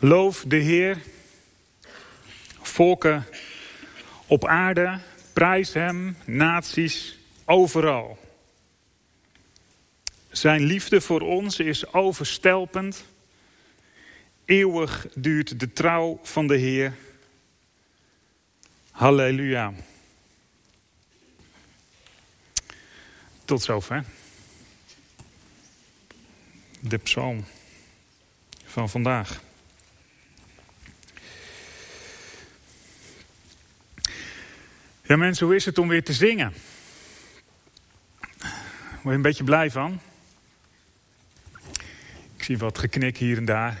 Loof de Heer. Volken op aarde, prijs Hem, naties, overal. Zijn liefde voor ons is overstelpend. Eeuwig duurt de trouw van de Heer. Halleluja. Tot zover. De psalm van vandaag. Ja mensen, hoe is het om weer te zingen? Word je een beetje blij van? Ik zie wat geknik hier en daar.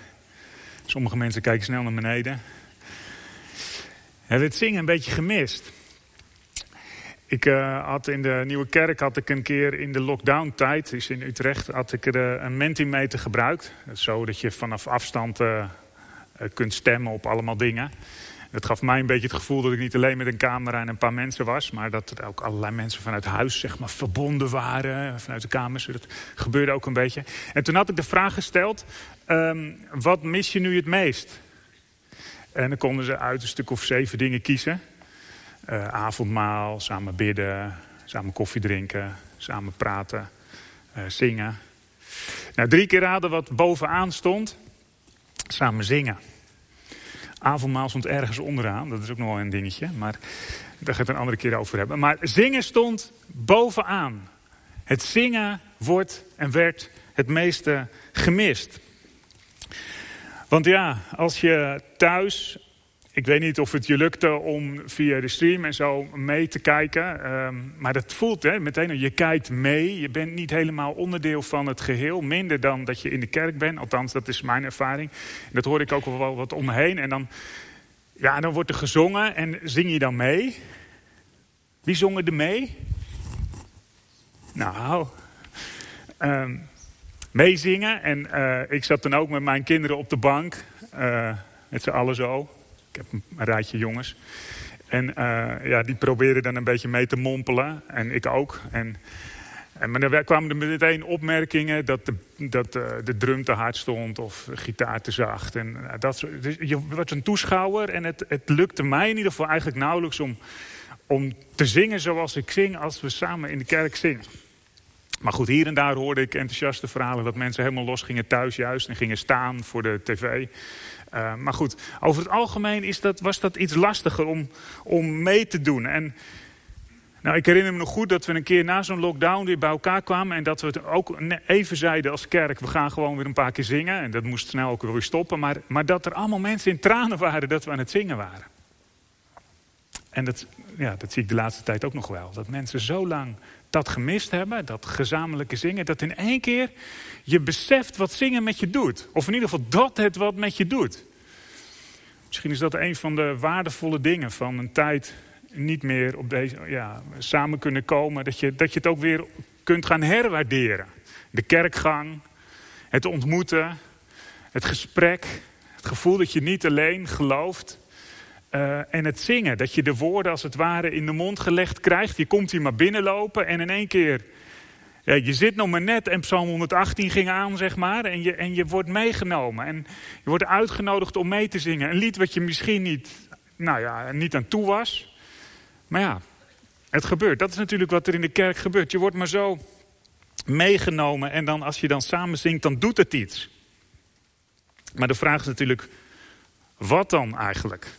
Sommige mensen kijken snel naar beneden. Hebben het zingen een beetje gemist. Ik uh, had in de Nieuwe Kerk had ik een keer in de lockdown tijd, dus in Utrecht, had ik er uh, een Mentimeter gebruikt. Zo dat je vanaf afstand uh, kunt stemmen op allemaal dingen. Het gaf mij een beetje het gevoel dat ik niet alleen met een camera en een paar mensen was, maar dat er ook allerlei mensen vanuit huis zeg maar, verbonden waren, vanuit de kamers. Dat gebeurde ook een beetje. En toen had ik de vraag gesteld, um, wat mis je nu het meest? En dan konden ze uit een stuk of zeven dingen kiezen. Uh, avondmaal, samen bidden, samen koffie drinken, samen praten, uh, zingen. Nou, drie keer raden wat bovenaan stond. Samen zingen. Avondmaal stond ergens onderaan, dat is ook nog wel een dingetje, maar daar ga ik het een andere keer over hebben. Maar zingen stond bovenaan. Het zingen wordt en werd het meeste gemist. Want ja, als je thuis ik weet niet of het je lukte om via de stream en zo mee te kijken. Um, maar dat voelt hè, meteen, je kijkt mee. Je bent niet helemaal onderdeel van het geheel. Minder dan dat je in de kerk bent. Althans, dat is mijn ervaring. En dat hoor ik ook wel wat om me heen. En dan, ja, dan wordt er gezongen en zing je dan mee. Wie zongen er mee? Nou, um, meezingen. En uh, ik zat dan ook met mijn kinderen op de bank. Uh, met z'n allen zo heb een rijtje jongens. En uh, ja, die probeerden dan een beetje mee te mompelen. En ik ook. En, en maar er kwamen er meteen opmerkingen dat de, dat uh, de drum te hard stond of de gitaar te zacht. En, uh, dat dus je was een toeschouwer en het, het lukte mij in ieder geval eigenlijk nauwelijks om, om te zingen zoals ik zing als we samen in de kerk zingen. Maar goed, hier en daar hoorde ik enthousiaste verhalen dat mensen helemaal los gingen thuis juist en gingen staan voor de tv. Uh, maar goed, over het algemeen is dat, was dat iets lastiger om, om mee te doen. En nou, ik herinner me nog goed dat we een keer na zo'n lockdown weer bij elkaar kwamen. En dat we het ook even zeiden als kerk, we gaan gewoon weer een paar keer zingen. En dat moest snel ook weer stoppen. Maar, maar dat er allemaal mensen in tranen waren dat we aan het zingen waren. En dat, ja, dat zie ik de laatste tijd ook nog wel. Dat mensen zo lang dat gemist hebben, dat gezamenlijke zingen, dat in één keer je beseft wat zingen met je doet. Of in ieder geval dat het wat met je doet. Misschien is dat een van de waardevolle dingen van een tijd niet meer op deze, ja, samen kunnen komen. Dat je, dat je het ook weer kunt gaan herwaarderen. De kerkgang, het ontmoeten, het gesprek, het gevoel dat je niet alleen gelooft. Uh, en het zingen, dat je de woorden als het ware in de mond gelegd krijgt. Je komt hier maar binnenlopen en in één keer... Ja, je zit nog maar net en Psalm 118 ging aan, zeg maar. En je, en je wordt meegenomen. En je wordt uitgenodigd om mee te zingen. Een lied wat je misschien niet, nou ja, niet aan toe was. Maar ja, het gebeurt. Dat is natuurlijk wat er in de kerk gebeurt. Je wordt maar zo meegenomen. En dan als je dan samen zingt, dan doet het iets. Maar de vraag is natuurlijk, wat dan eigenlijk?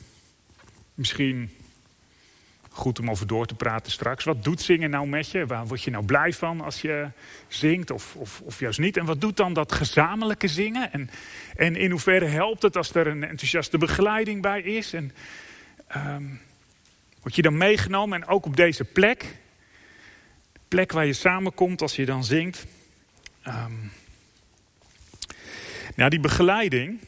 Misschien goed om over door te praten straks. Wat doet zingen nou met je? Waar word je nou blij van als je zingt of, of, of juist niet? En wat doet dan dat gezamenlijke zingen? En, en in hoeverre helpt het als er een enthousiaste begeleiding bij is? En um, word je dan meegenomen en ook op deze plek? De plek waar je samenkomt als je dan zingt. Um, nou, die begeleiding,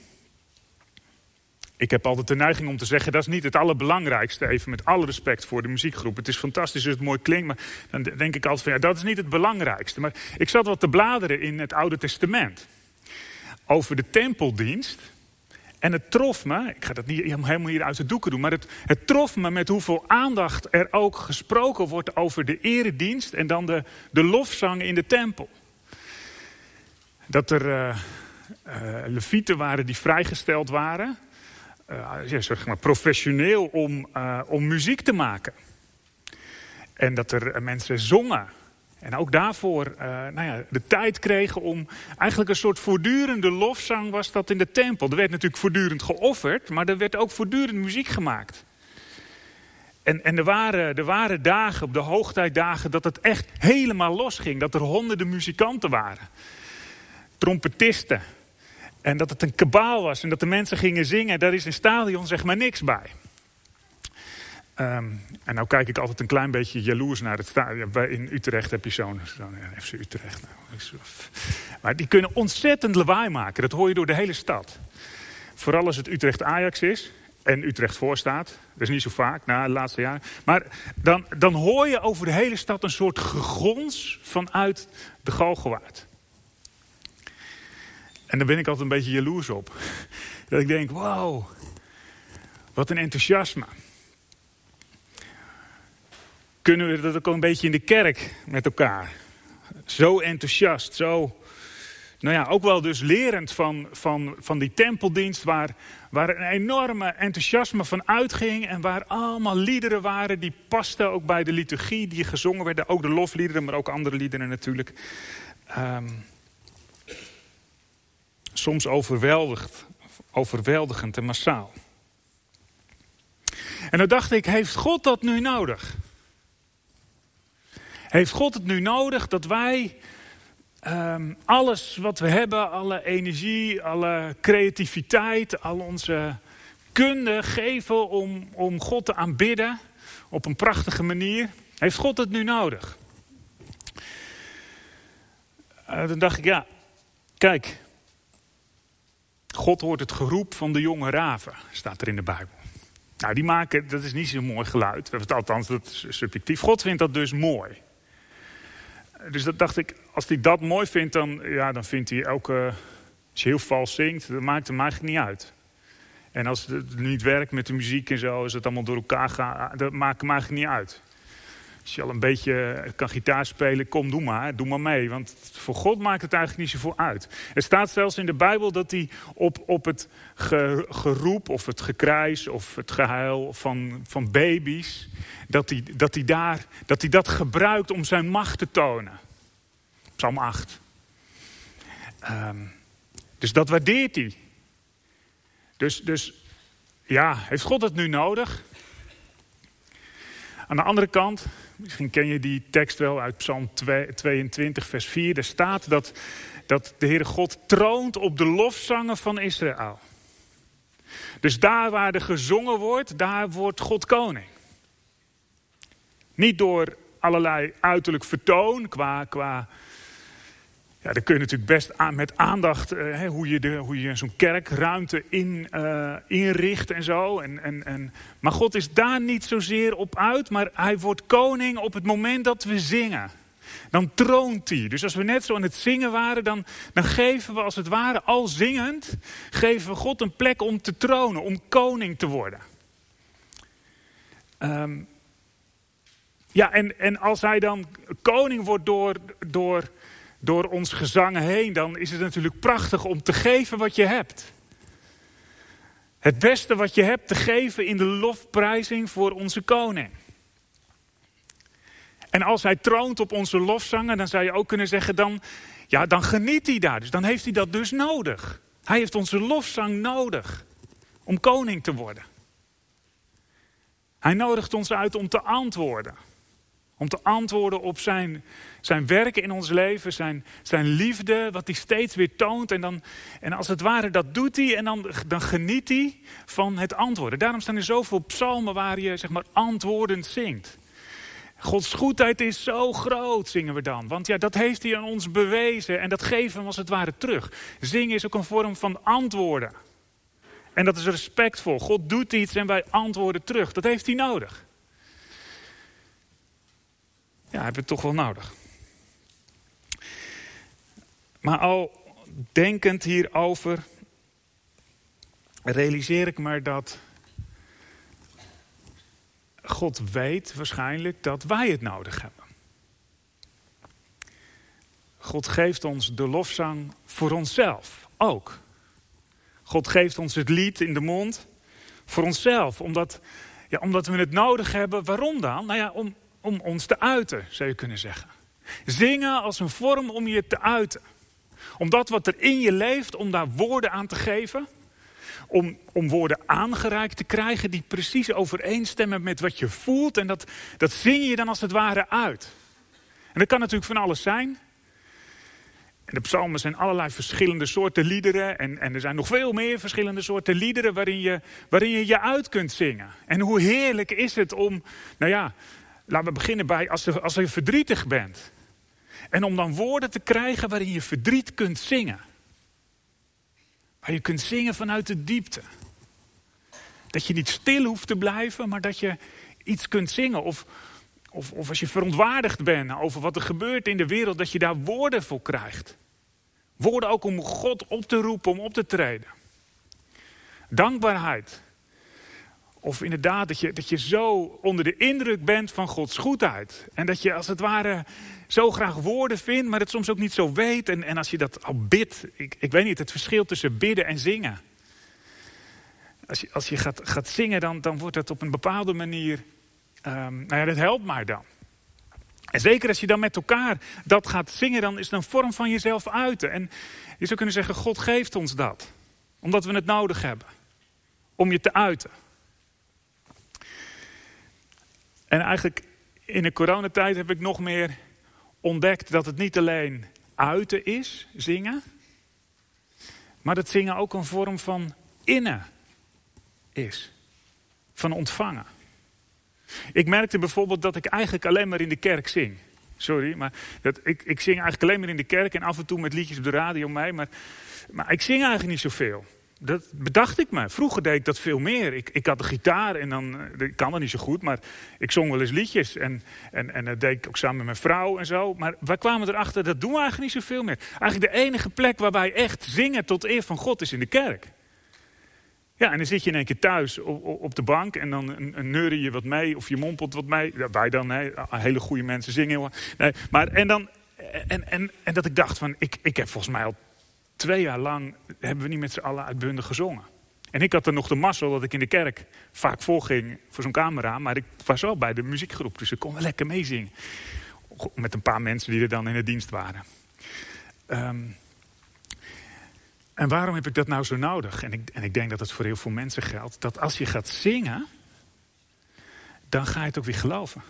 ik heb altijd de neiging om te zeggen, dat is niet het allerbelangrijkste. Even met alle respect voor de muziekgroep. Het is fantastisch als het mooi klinkt, maar dan denk ik altijd van ja, dat is niet het belangrijkste. Maar ik zat wat te bladeren in het Oude Testament. Over de tempeldienst. En het trof me, ik ga dat niet helemaal hier uit de doeken doen, maar het, het trof me met hoeveel aandacht er ook gesproken wordt over de eredienst en dan de, de lofzang in de tempel. Dat er... Uh, levieten waren die vrijgesteld waren. Ja, zeg maar professioneel om, om muziek te maken. En dat er mensen zongen. En ook daarvoor nou ja, de tijd kregen om eigenlijk een soort voortdurende lofzang was dat in de tempel. Er werd natuurlijk voortdurend geofferd, maar er werd ook voortdurend muziek gemaakt. En, en er, waren, er waren dagen, op de hoogtijdagen, dat het echt helemaal losging. Dat er honderden muzikanten waren. Trompetisten. En dat het een kabaal was en dat de mensen gingen zingen. Daar is in stadion zeg maar niks bij. Um, en nou kijk ik altijd een klein beetje jaloers naar het stadion. In Utrecht heb je zo'n zo FC Utrecht. Nou, maar die kunnen ontzettend lawaai maken. Dat hoor je door de hele stad. Vooral als het Utrecht Ajax is en Utrecht voorstaat. Dat is niet zo vaak, na de laatste jaren. Maar dan, dan hoor je over de hele stad een soort gegons vanuit de Galgenwaard. En daar ben ik altijd een beetje jaloers op. Dat ik denk, wow, wat een enthousiasme. Kunnen we dat ook een beetje in de kerk met elkaar? Zo enthousiast, zo nou ja, ook wel dus lerend van, van, van die tempeldienst waar, waar een enorme enthousiasme van uitging en waar allemaal liederen waren die pasten ook bij de liturgie die gezongen werden. Ook de lofliederen, maar ook andere liederen natuurlijk. Um, soms overweldigd, overweldigend en massaal. En dan dacht ik, heeft God dat nu nodig? Heeft God het nu nodig dat wij Um, alles wat we hebben, alle energie, alle creativiteit, al onze kunde geven om, om God te aanbidden op een prachtige manier. Heeft God het nu nodig? Uh, dan dacht ik, ja, kijk. God hoort het geroep van de jonge raven, staat er in de Bijbel. Nou, die maken, dat is niet zo'n mooi geluid. Althans, dat is subjectief. God vindt dat dus mooi. Dus dat dacht ik, als hij dat mooi vindt, dan, ja, dan vindt hij elke... Als je heel vals zingt, dat maakt hem eigenlijk niet uit. En als het niet werkt met de muziek en zo, als het allemaal door elkaar gaat, dat maakt hem eigenlijk niet uit. Als je al een beetje kan gitaar spelen, kom, doe maar, doe maar mee. Want voor God maakt het eigenlijk niet zoveel uit. Er staat zelfs in de Bijbel dat hij op, op het geroep of het gekrijs of het gehuil van, van baby's, dat hij, dat, hij daar, dat hij dat gebruikt om zijn macht te tonen. Psalm 8. Ehm, dus dat waardeert hij. Dus, dus ja, heeft God het nu nodig? Aan de andere kant, misschien ken je die tekst wel uit Psalm 22, vers 4. Daar staat dat, dat de Heere God troont op de lofzangen van Israël. Dus daar waar er gezongen wordt, daar wordt God koning. Niet door allerlei uiterlijk vertoon qua, qua ja, dan kun je natuurlijk best aan, met aandacht uh, hoe je, de, hoe je zo'n kerkruimte in, uh, inricht en zo. En, en, en, maar God is daar niet zozeer op uit, maar hij wordt koning op het moment dat we zingen. Dan troont hij. Dus als we net zo aan het zingen waren, dan, dan geven we als het ware al zingend, geven we God een plek om te tronen, om koning te worden. Um, ja, en, en als hij dan koning wordt door, door door ons gezangen heen, dan is het natuurlijk prachtig om te geven wat je hebt. Het beste wat je hebt te geven in de lofprijzing voor onze koning. En als hij troont op onze lofzangen, dan zou je ook kunnen zeggen, dan, ja, dan geniet hij daar. Dus dan heeft hij dat dus nodig. Hij heeft onze lofzang nodig om koning te worden. Hij nodigt ons uit om te antwoorden. Om te antwoorden op zijn, zijn werken in ons leven, zijn, zijn liefde, wat hij steeds weer toont. En, dan, en als het ware, dat doet hij en dan, dan geniet hij van het antwoorden. Daarom staan er zoveel psalmen waar je zeg maar antwoordend zingt. Gods goedheid is zo groot, zingen we dan. Want ja, dat heeft hij aan ons bewezen en dat geven we als het ware terug. Zingen is ook een vorm van antwoorden. En dat is respectvol. God doet iets en wij antwoorden terug. Dat heeft hij nodig. Ja, hebben we toch wel nodig. Maar al denkend hierover, realiseer ik me dat God weet waarschijnlijk dat wij het nodig hebben. God geeft ons de lofzang voor onszelf ook. God geeft ons het lied in de mond voor onszelf, omdat, ja, omdat we het nodig hebben. Waarom dan? Nou ja, om, om ons te uiten, zou je kunnen zeggen. Zingen als een vorm om je te uiten. Om dat wat er in je leeft, om daar woorden aan te geven. Om, om woorden aangereikt te krijgen die precies overeenstemmen met wat je voelt. En dat, dat zing je dan als het ware uit. En dat kan natuurlijk van alles zijn. En de psalmen zijn allerlei verschillende soorten liederen. En, en er zijn nog veel meer verschillende soorten liederen waarin je, waarin je je uit kunt zingen. En hoe heerlijk is het om, nou ja, laten we beginnen bij als je, als je verdrietig bent. En om dan woorden te krijgen waarin je verdriet kunt zingen. Waar je kunt zingen vanuit de diepte. Dat je niet stil hoeft te blijven, maar dat je iets kunt zingen. Of, of, of als je verontwaardigd bent over wat er gebeurt in de wereld, dat je daar woorden voor krijgt. Woorden ook om God op te roepen, om op te treden. Dankbaarheid. Of inderdaad dat je, dat je zo onder de indruk bent van Gods goedheid. En dat je als het ware zo graag woorden vindt, maar het soms ook niet zo weet. En, en als je dat al bidt, ik, ik weet niet, het verschil tussen bidden en zingen. Als je, als je gaat, gaat zingen, dan, dan wordt het op een bepaalde manier, um, nou ja, dat helpt maar dan. En zeker als je dan met elkaar dat gaat zingen, dan is het een vorm van jezelf uiten. En je zou kunnen zeggen, God geeft ons dat. Omdat we het nodig hebben. Om je te uiten. En eigenlijk in de coronatijd heb ik nog meer ontdekt dat het niet alleen uiten is, zingen. Maar dat zingen ook een vorm van innen is. Van ontvangen. Ik merkte bijvoorbeeld dat ik eigenlijk alleen maar in de kerk zing. Sorry, maar dat, ik, ik zing eigenlijk alleen maar in de kerk en af en toe met liedjes op de radio mee. Maar, maar ik zing eigenlijk niet zoveel. Dat bedacht ik me. Vroeger deed ik dat veel meer. Ik, ik had een gitaar en dan, eh, ik kan dat niet zo goed, maar ik zong wel eens liedjes. En, en, en dat deed ik ook samen met mijn vrouw en zo. Maar wij kwamen erachter, dat doen we eigenlijk niet zoveel meer. Eigenlijk de enige plek waarbij echt zingen tot eer van God is in de kerk. Ja, en dan zit je in één keer thuis op, op de bank en dan een, neuren je wat mee of je mompelt wat mee. Ja, wij dan, nee, hele goede mensen zingen. Nee, maar en dan, en, en, en dat ik dacht van, ik, ik heb volgens mij al twee jaar lang, hebben we niet met z'n allen uitbundig gezongen. En ik had er nog de mazzel dat ik in de kerk vaak volging voor zo'n camera. Maar ik was wel bij de muziekgroep, dus ik kon wel lekker meezingen. Met een paar mensen die er dan in de dienst waren. Um, en waarom heb ik dat nou zo nodig? En ik, en ik denk dat het voor heel veel mensen geldt. Dat als je gaat zingen, dan ga je het ook weer geloven.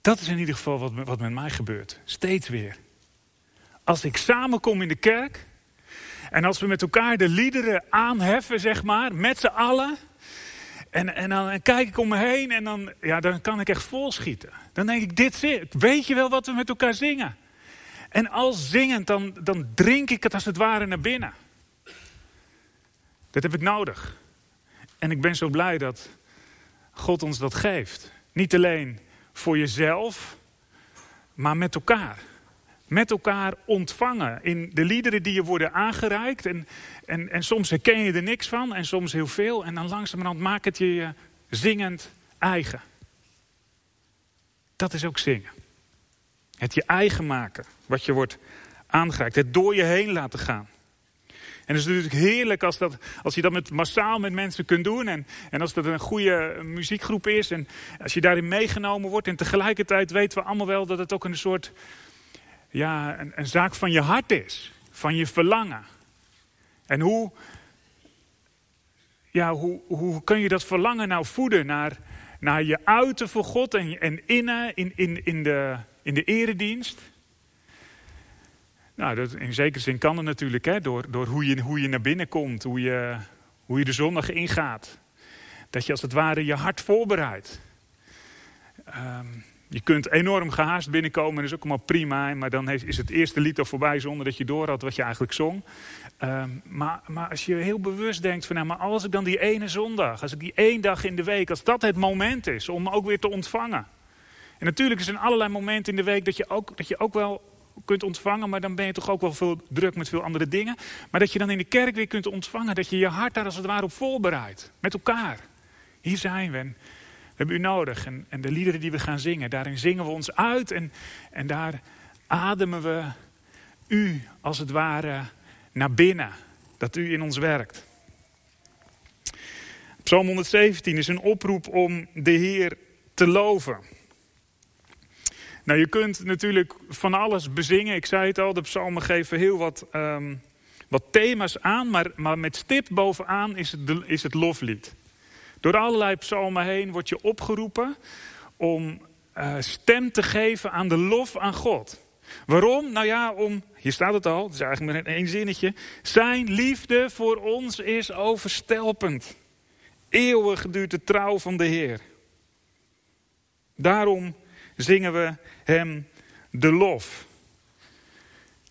Dat is in ieder geval wat, wat met mij gebeurt. Steeds weer. Als ik samenkom in de kerk. En als we met elkaar de liederen aanheffen, zeg maar, met z'n allen. En, en dan kijk ik om me heen en dan, ja, dan kan ik echt volschieten. Dan denk ik, dit zit. Weet je wel wat we met elkaar zingen? En als zingend, dan, dan drink ik het als het ware naar binnen. Dat heb ik nodig. En ik ben zo blij dat God ons dat geeft. Niet alleen voor jezelf, maar met elkaar. Met elkaar ontvangen in de liederen die je worden aangereikt. En, en, en soms herken je er niks van en soms heel veel. En dan langzamerhand maakt het je zingend eigen. Dat is ook zingen. Het je eigen maken, wat je wordt aangereikt. Het door je heen laten gaan. En het is natuurlijk heerlijk als, dat, als je dat met, massaal met mensen kunt doen. En, en als dat een goede muziekgroep is. En als je daarin meegenomen wordt. En tegelijkertijd weten we allemaal wel dat het ook een soort... Ja, een, zaak van je hart is. Van je verlangen. En hoe, ja, hoe, hoe kun je dat verlangen nou voeden naar, naar je uiten voor God en, en innen in, in, in de, in de eredienst. Nou, dat, in zekere zin kan dat natuurlijk, hè, door, door hoe, je, hoe je naar binnen komt, hoe je, hoe je de zondag ingaat. Dat je als het ware je hart voorbereidt. Um, je kunt enorm gehaast binnenkomen, dat is ook allemaal prima. Maar dan is het eerste lied al voorbij zonder dat je door had wat je eigenlijk zong. Um, maar, maar als je heel bewust denkt van, nou, maar als ik dan die ene zondag, als ik die één dag in de week, als dat het moment is om ook weer te ontvangen. En natuurlijk er allerlei momenten in de week dat je, ook, dat je ook wel kunt ontvangen, maar dan ben je toch ook wel veel druk met veel andere dingen. Maar dat je dan in de kerk weer kunt ontvangen, dat je je hart daar als het ware op voorbereidt. Met elkaar. Hier zijn we hebben u nodig. En, en de liederen die we gaan zingen, daarin zingen we ons uit en, en daar ademen we u als het ware naar binnen. Dat u in ons werkt. Psalm 117 is een oproep om de Heer te loven. Nou, je kunt natuurlijk van alles bezingen. Ik zei het al, de psalmen geven heel wat, ehm, wat thema's aan. Maar, maar met stip bovenaan is het, is het loflied. Door allerlei psalmen heen wordt je opgeroepen om uh, stem te geven aan de lof aan God. Waarom? Nou ja, om, hier staat het al, het is eigenlijk maar een één zinnetje. Zijn liefde voor ons is overstelpend. Eeuwig duurt de trouw van de Heer. Daarom zingen we hem de lof.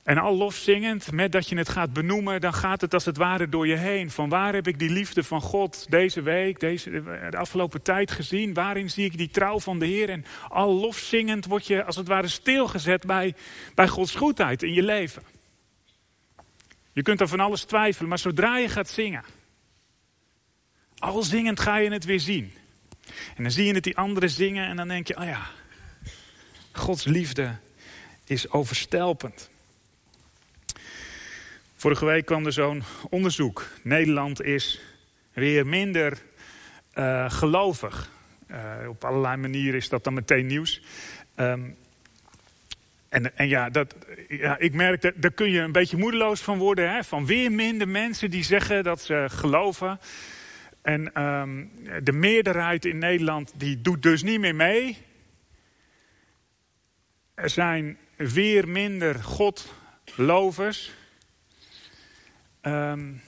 En al lof zingend, met dat je het gaat benoemen, dan gaat het als het ware door je heen. Van waar heb ik die liefde van God deze week, deze, de afgelopen tijd gezien? Waarin zie ik die trouw van de Heer? En al lof zingend word je als het ware stilgezet bij, bij Gods goedheid in je leven. Je kunt er van alles twijfelen, maar zodra je gaat zingen, al zingend ga je het weer zien. En dan zie je het die anderen zingen en dan denk je, oh ja, Gods liefde is overstelpend. Vorige week kwam er zo'n onderzoek. Nederland is weer minder uh, gelovig. Uh, op allerlei manieren is dat dan meteen nieuws. Um, en, en ja, dat, ja, ik merk dat daar kun je een beetje moedeloos van worden. Hè? Van weer minder mensen die zeggen dat ze geloven. En um, de meerderheid in Nederland die doet dus niet meer mee. Er zijn weer minder godlovers. Um,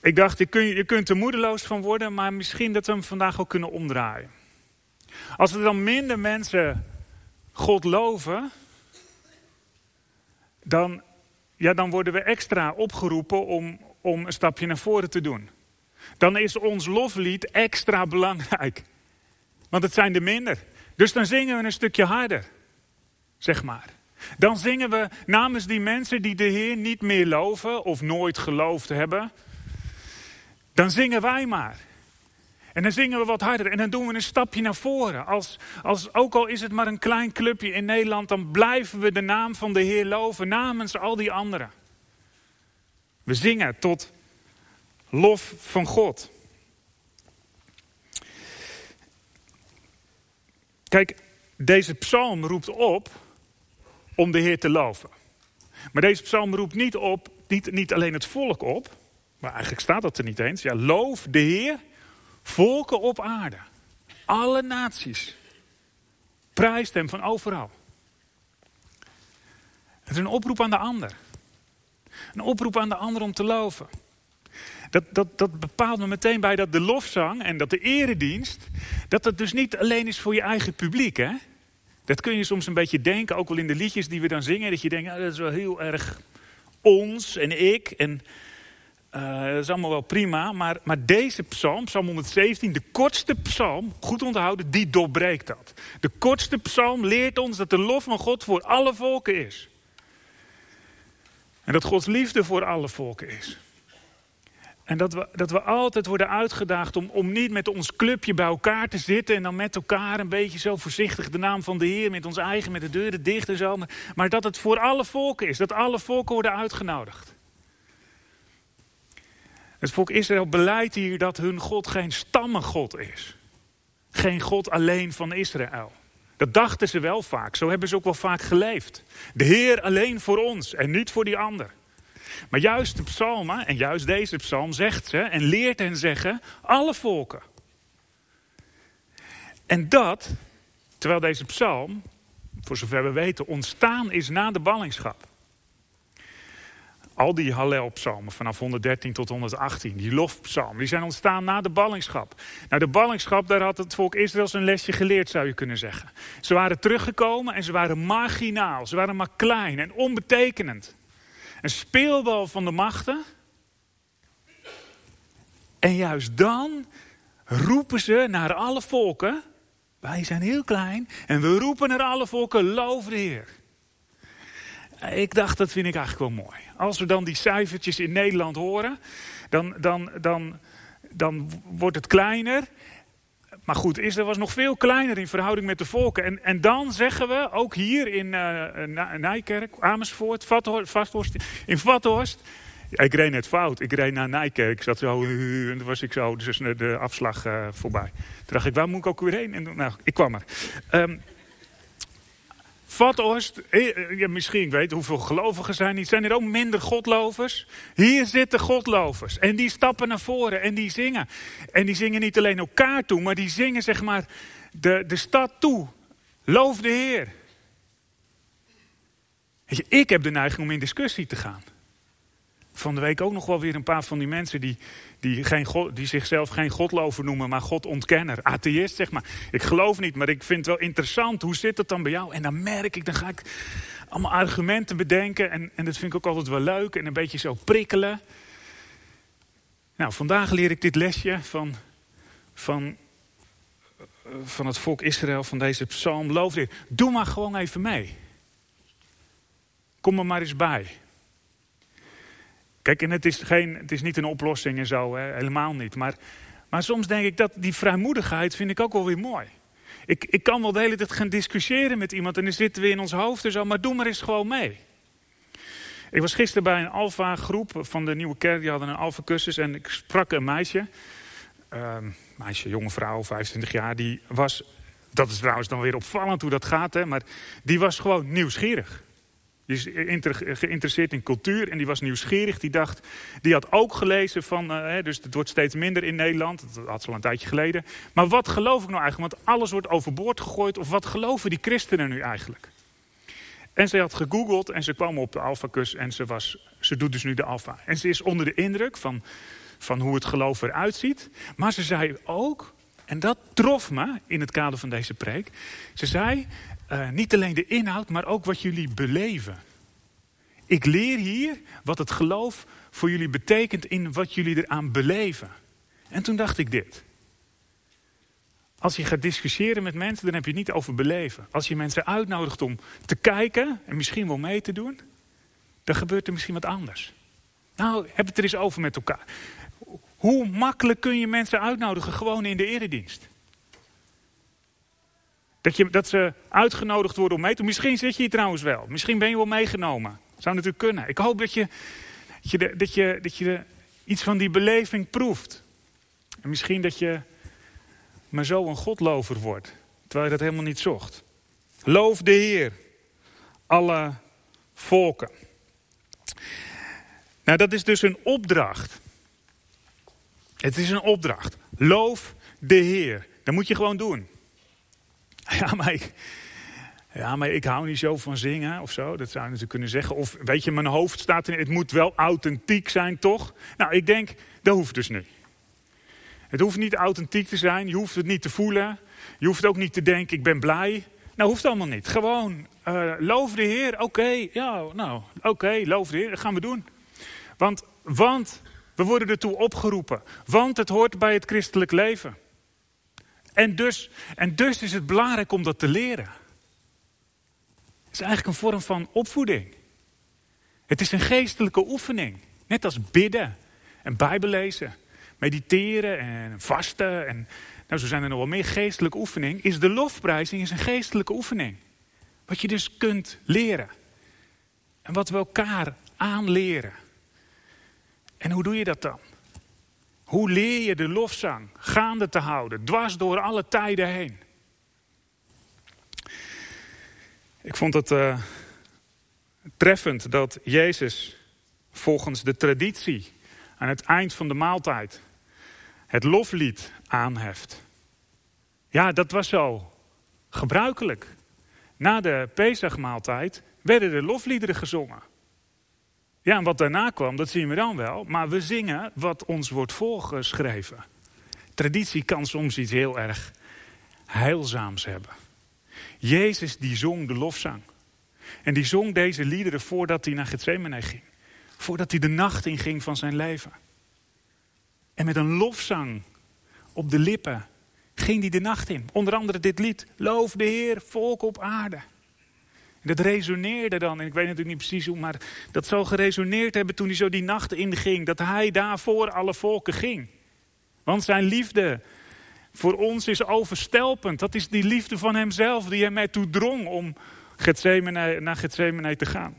ik dacht, je, kun, je kunt er moedeloos van worden, maar misschien dat we hem vandaag ook kunnen omdraaien. Als er dan minder mensen God loven, dan, ja, dan worden we extra opgeroepen om, om een stapje naar voren te doen. Dan is ons loflied extra belangrijk. Want het zijn er minder. Dus dan zingen we een stukje harder, zeg maar. Dan zingen we namens die mensen die de Heer niet meer loven of nooit geloofd hebben. Dan zingen wij maar. En dan zingen we wat harder en dan doen we een stapje naar voren. Als, als, ook al is het maar een klein clubje in Nederland, dan blijven we de naam van de Heer loven namens al die anderen. We zingen tot lof van God. Kijk, deze psalm roept op om de Heer te loven. Maar deze psalm roept niet op, niet, niet alleen het volk op, maar eigenlijk staat dat er niet eens. Ja, loof de Heer, volken op aarde, alle naties. Prijst hem van overal. Het is een oproep aan de ander. Een oproep aan de ander om te loven. Dat, dat, dat bepaalt me meteen bij dat de lofzang en dat de eredienst, dat het dus niet alleen is voor je eigen publiek. Hè? Dat kun je soms een beetje denken, ook wel in de liedjes die we dan zingen. Dat je denkt, ah, dat is wel heel erg ons en ik. En uh, dat is allemaal wel prima. Maar, maar deze psalm, psalm 117, de kortste psalm, goed onthouden, die doorbreekt dat. De kortste psalm leert ons dat de lof van God voor alle volken is. En dat Gods liefde voor alle volken is. En dat we, dat we altijd worden uitgedaagd om, om niet met ons clubje bij elkaar te zitten. En dan met elkaar een beetje zo voorzichtig de naam van de Heer. Met ons eigen, met de deuren dicht en zo. Maar, dat het voor alle volken is. Dat alle volken worden uitgenodigd. Het volk Israël beleidt hier dat hun God geen stammengod is. Geen God alleen van Israël. Dat dachten ze wel vaak. Zo hebben ze ook wel vaak geleefd. De Heer alleen voor ons en niet voor die ander. Maar juist de psalmen, en juist deze psalm, zegt ze en leert hen zeggen: alle volken. En dat, terwijl deze psalm, voor zover we weten, ontstaan is na de ballingschap. Al die Hallel-psalmen vanaf 113 tot 118, die lofpsalmen, die zijn ontstaan na de ballingschap. Nou, de ballingschap, daar had het volk Israël zijn lesje geleerd, zou je kunnen zeggen. Ze waren teruggekomen en ze waren marginaal. Ze waren maar klein en onbetekenend. Een speelbal van de machten. En juist dan roepen ze naar alle volken. Wij zijn heel klein en we roepen naar alle volken, loof de Heer. Ik dacht, dat vind ik eigenlijk wel mooi. Als we dan die cijfertjes in Nederland horen, dan, dan, dan, dan wordt het kleiner. Maar goed, Israël was nog veel kleiner in verhouding met de volken. En, en dan zeggen we, ook hier in uh, Nijkerk, Amersfoort, Vathorst, in Vathorst. Ik reed net fout. Ik reed naar Nijkerk. Ik zat zo, en toen was ik zo dus de afslag uh, voorbij. Toen dacht ik, waar moet ik ook weer heen? En nou, ik kwam er. Um, Vathorst, ja, misschien weet hoeveel gelovigen zijn niet. Zijn er ook minder godlovers? Hier zitten godlovers. En die stappen naar voren en die zingen. En die zingen niet alleen elkaar toe, maar die zingen zeg maar de, de stad toe. Loof de Heer. Je, ik heb de neiging om in discussie te gaan. Van de week ook nog wel weer een paar van die mensen die, die, geen God, die zichzelf geen godlover noemen, maar godontkenner. Atheïst, zeg maar. Ik geloof niet, maar ik vind het wel interessant. Hoe zit het dan bij jou? En dan merk ik, dan ga ik allemaal argumenten bedenken. En, en dat vind ik ook altijd wel leuk. En een beetje zo prikkelen. Nou, vandaag leer ik dit lesje van, van, van het volk Israël, van deze psalm. Loof. Doe maar gewoon even mee. Kom er maar eens bij. Kijk, en het is, geen, het is niet een oplossing en zo, hè, helemaal niet. Maar, maar soms denk ik dat die vrijmoedigheid vind ik ook wel weer mooi. Ik, ik kan wel de hele tijd gaan discussiëren met iemand en dan zitten we in ons hoofd en zo, maar doe maar eens gewoon mee. Ik was gisteren bij een alfa groep van de Nieuwe Kerk, die hadden een alfa cursus en ik sprak een meisje. Uh, meisje, jonge vrouw, 25 jaar, die was, dat is trouwens dan weer opvallend hoe dat gaat, hè, maar die was gewoon nieuwsgierig. Die is geïnteresseerd in cultuur en die was nieuwsgierig. Die dacht, die had ook gelezen van, uh, dus het wordt steeds minder in Nederland. Dat had ze al een tijdje geleden. Maar wat geloof ik nou eigenlijk? Want alles wordt overboord gegooid. Of wat geloven die christenen nu eigenlijk? En ze had gegoogeld en ze kwam op de Alpha-kus en ze, was, ze doet dus nu de Alpha. En ze is onder de indruk van, van hoe het geloof eruit ziet. Maar ze zei ook, en dat trof me in het kader van deze preek. Ze zei, uh, niet alleen de inhoud, maar ook wat jullie beleven. Ik leer hier wat het geloof voor jullie betekent in wat jullie eraan beleven. En toen dacht ik dit. Als je gaat discussiëren met mensen, dan heb je het niet over beleven. Als je mensen uitnodigt om te kijken en misschien wel mee te doen, dan gebeurt er misschien wat anders. Nou, heb het er eens over met elkaar. Hoe makkelijk kun je mensen uitnodigen gewoon in de eredienst? Dat, je, dat ze uitgenodigd worden om mee te doen. Misschien zit je hier trouwens wel. Misschien ben je wel meegenomen. Zou natuurlijk kunnen. Ik hoop dat je, dat je, dat je, dat je iets van die beleving proeft. En misschien dat je maar zo een godlover wordt. Terwijl je dat helemaal niet zocht. Loof de Heer. Alle volken. Nou, dat is dus een opdracht. Het is een opdracht. Loof de Heer. Dat moet je gewoon doen. Ja, maar ik, ja, maar ik hou niet zo van zingen of zo. Dat zou je natuurlijk kunnen zeggen. Of weet je, mijn hoofd staat in, het moet wel authentiek zijn, toch? Nou, ik denk, dat hoeft dus niet. Het hoeft niet authentiek te zijn. Je hoeft het niet te voelen. Je hoeft ook niet te denken, ik ben blij. Nou, hoeft allemaal niet. Gewoon, uh, loof de Heer. Oké, ja, nou, oké, loof de Heer. Dat gaan we doen. Want, want we worden ertoe opgeroepen. Want het hoort bij het christelijk leven. En dus, en dus is het belangrijk om dat te leren. Het is eigenlijk een vorm van opvoeding. Het is een geestelijke oefening. Net als bidden en bijbellezen, mediteren en vasten. En, nou, zo zijn er nog wel meer geestelijke oefeningen. Is de lofprijzing is een geestelijke oefening. Wat je dus kunt leren. En wat we elkaar aanleren. En hoe doe je dat dan? Hoe leer je de lofzang gaande te houden, dwars door alle tijden heen? Ik vond het uh, treffend dat Jezus volgens de traditie aan het eind van de maaltijd het loflied aanheft. Ja, dat was zo gebruikelijk. Na de Pesachmaaltijd werden de lofliederen gezongen. Ja, en wat daarna kwam, dat zien we dan wel. Maar we zingen wat ons wordt voorgeschreven. Traditie kan soms iets heel erg heilzaams hebben. Jezus die zong de lofzang. En die zong deze liederen voordat hij naar Gethsemane ging. Voordat hij de nacht inging van zijn leven. En met een lofzang op de lippen ging hij de nacht in. Onder andere dit lied. Loof de Heer, volk op aarde. Dat resoneerde dan, en ik weet natuurlijk niet precies hoe, maar dat zal geresoneerd hebben toen hij zo die nacht inging. Dat hij daar voor alle volken ging. Want zijn liefde voor ons is overstelpend. Dat is die liefde van hemzelf die hem ertoe drong om Gethsemane, naar Gethsemane te gaan.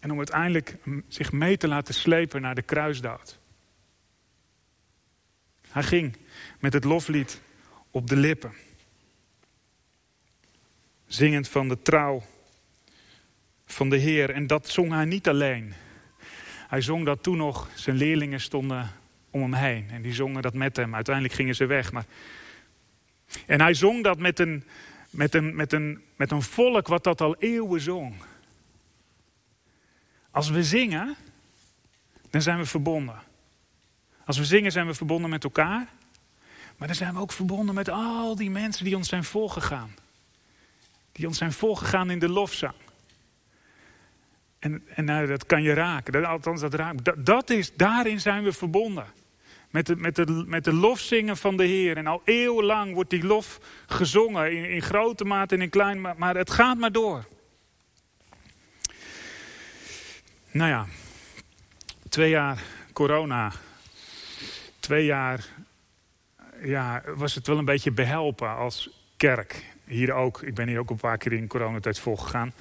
En om uiteindelijk zich mee te laten slepen naar de kruisdood. Hij ging met het loflied op de lippen. Zingend van de trouw van de Heer. En dat zong hij niet alleen. Hij zong dat toen nog, zijn leerlingen stonden om hem heen. En die zongen dat met hem. Uiteindelijk gingen ze weg. Maar... En hij zong dat met een, met, een, met, een, met een volk wat dat al eeuwen zong. Als we zingen, dan zijn we verbonden. Als we zingen zijn we verbonden met elkaar. Maar dan zijn we ook verbonden met al die mensen die ons zijn voorgegaan. Die ons zijn voorgegaan in de lofzang. En, en nou, dat kan je raken. Dat, althans, dat, raakt, dat, is, daarin zijn we verbonden. Met de, met, de, met de lofzingen van de Heer. En al eeuwenlang wordt die lof gezongen. In, in grote mate en in klein maar, maar het gaat maar door. Nou ja, twee jaar corona. Twee jaar ja, was het wel een beetje behelpen als kerk. Hier ook. Ik ben hier ook een paar keer in coronatijd volgegaan.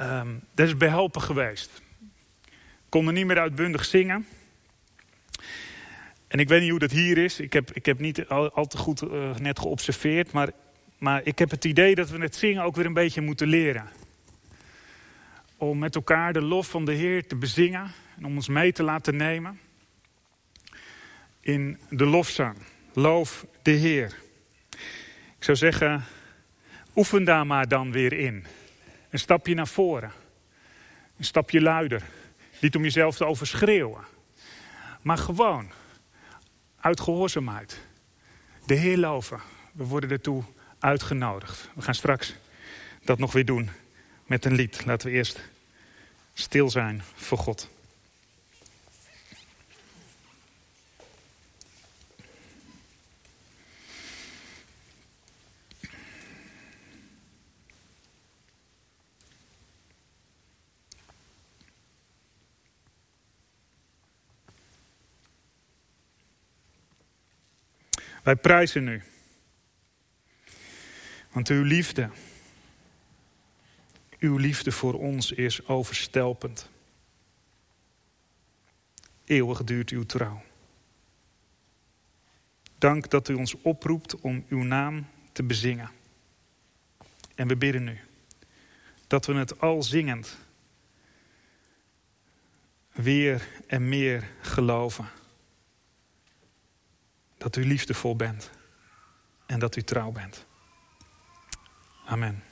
Um, dat is behelpen geweest. Kon er niet meer uitbundig zingen. En ik weet niet hoe dat hier is. Ik heb, ik heb niet al, te goed uh, net geobserveerd. Maar, maar ik heb het idee dat we het zingen ook weer een beetje moeten leren. Om met elkaar de lof van de Heer te bezingen. En om ons mee te laten nemen. In de lofzang. Loof de Heer. Ik zou zeggen, oefen daar maar dan weer in. Een stapje naar voren. Een stapje luider. Niet om jezelf te overschreeuwen. Maar gewoon. Uit gehoorzaamheid. De Heer loven. We worden ertoe uitgenodigd. We gaan straks dat nog weer doen met een lied. Laten we eerst stil zijn voor God. Wij prijzen u. Want uw liefde, uw liefde voor ons is overstelpend. Eeuwig duurt uw trouw. Dank dat u ons oproept om uw naam te bezingen. En we bidden u dat we het al zingend weer en meer geloven dat u liefdevol bent en dat u trouw bent. Amen.